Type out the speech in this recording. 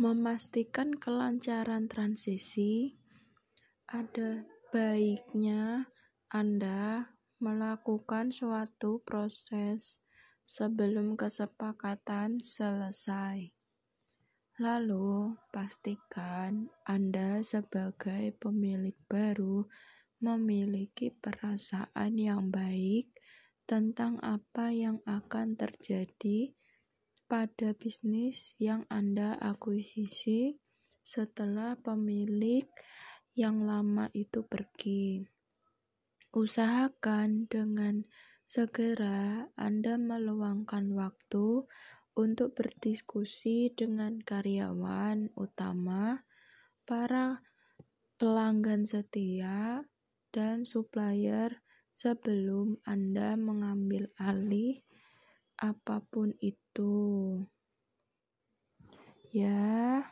memastikan kelancaran transisi, ada baiknya Anda melakukan suatu proses sebelum kesepakatan selesai. Lalu, pastikan Anda sebagai pemilik baru memiliki perasaan yang baik tentang apa yang akan terjadi pada bisnis yang Anda akuisisi setelah pemilik yang lama itu pergi. Usahakan dengan segera Anda meluangkan waktu untuk berdiskusi dengan karyawan utama, para pelanggan setia, dan supplier sebelum Anda mengambil alih apa pun itu. Ya.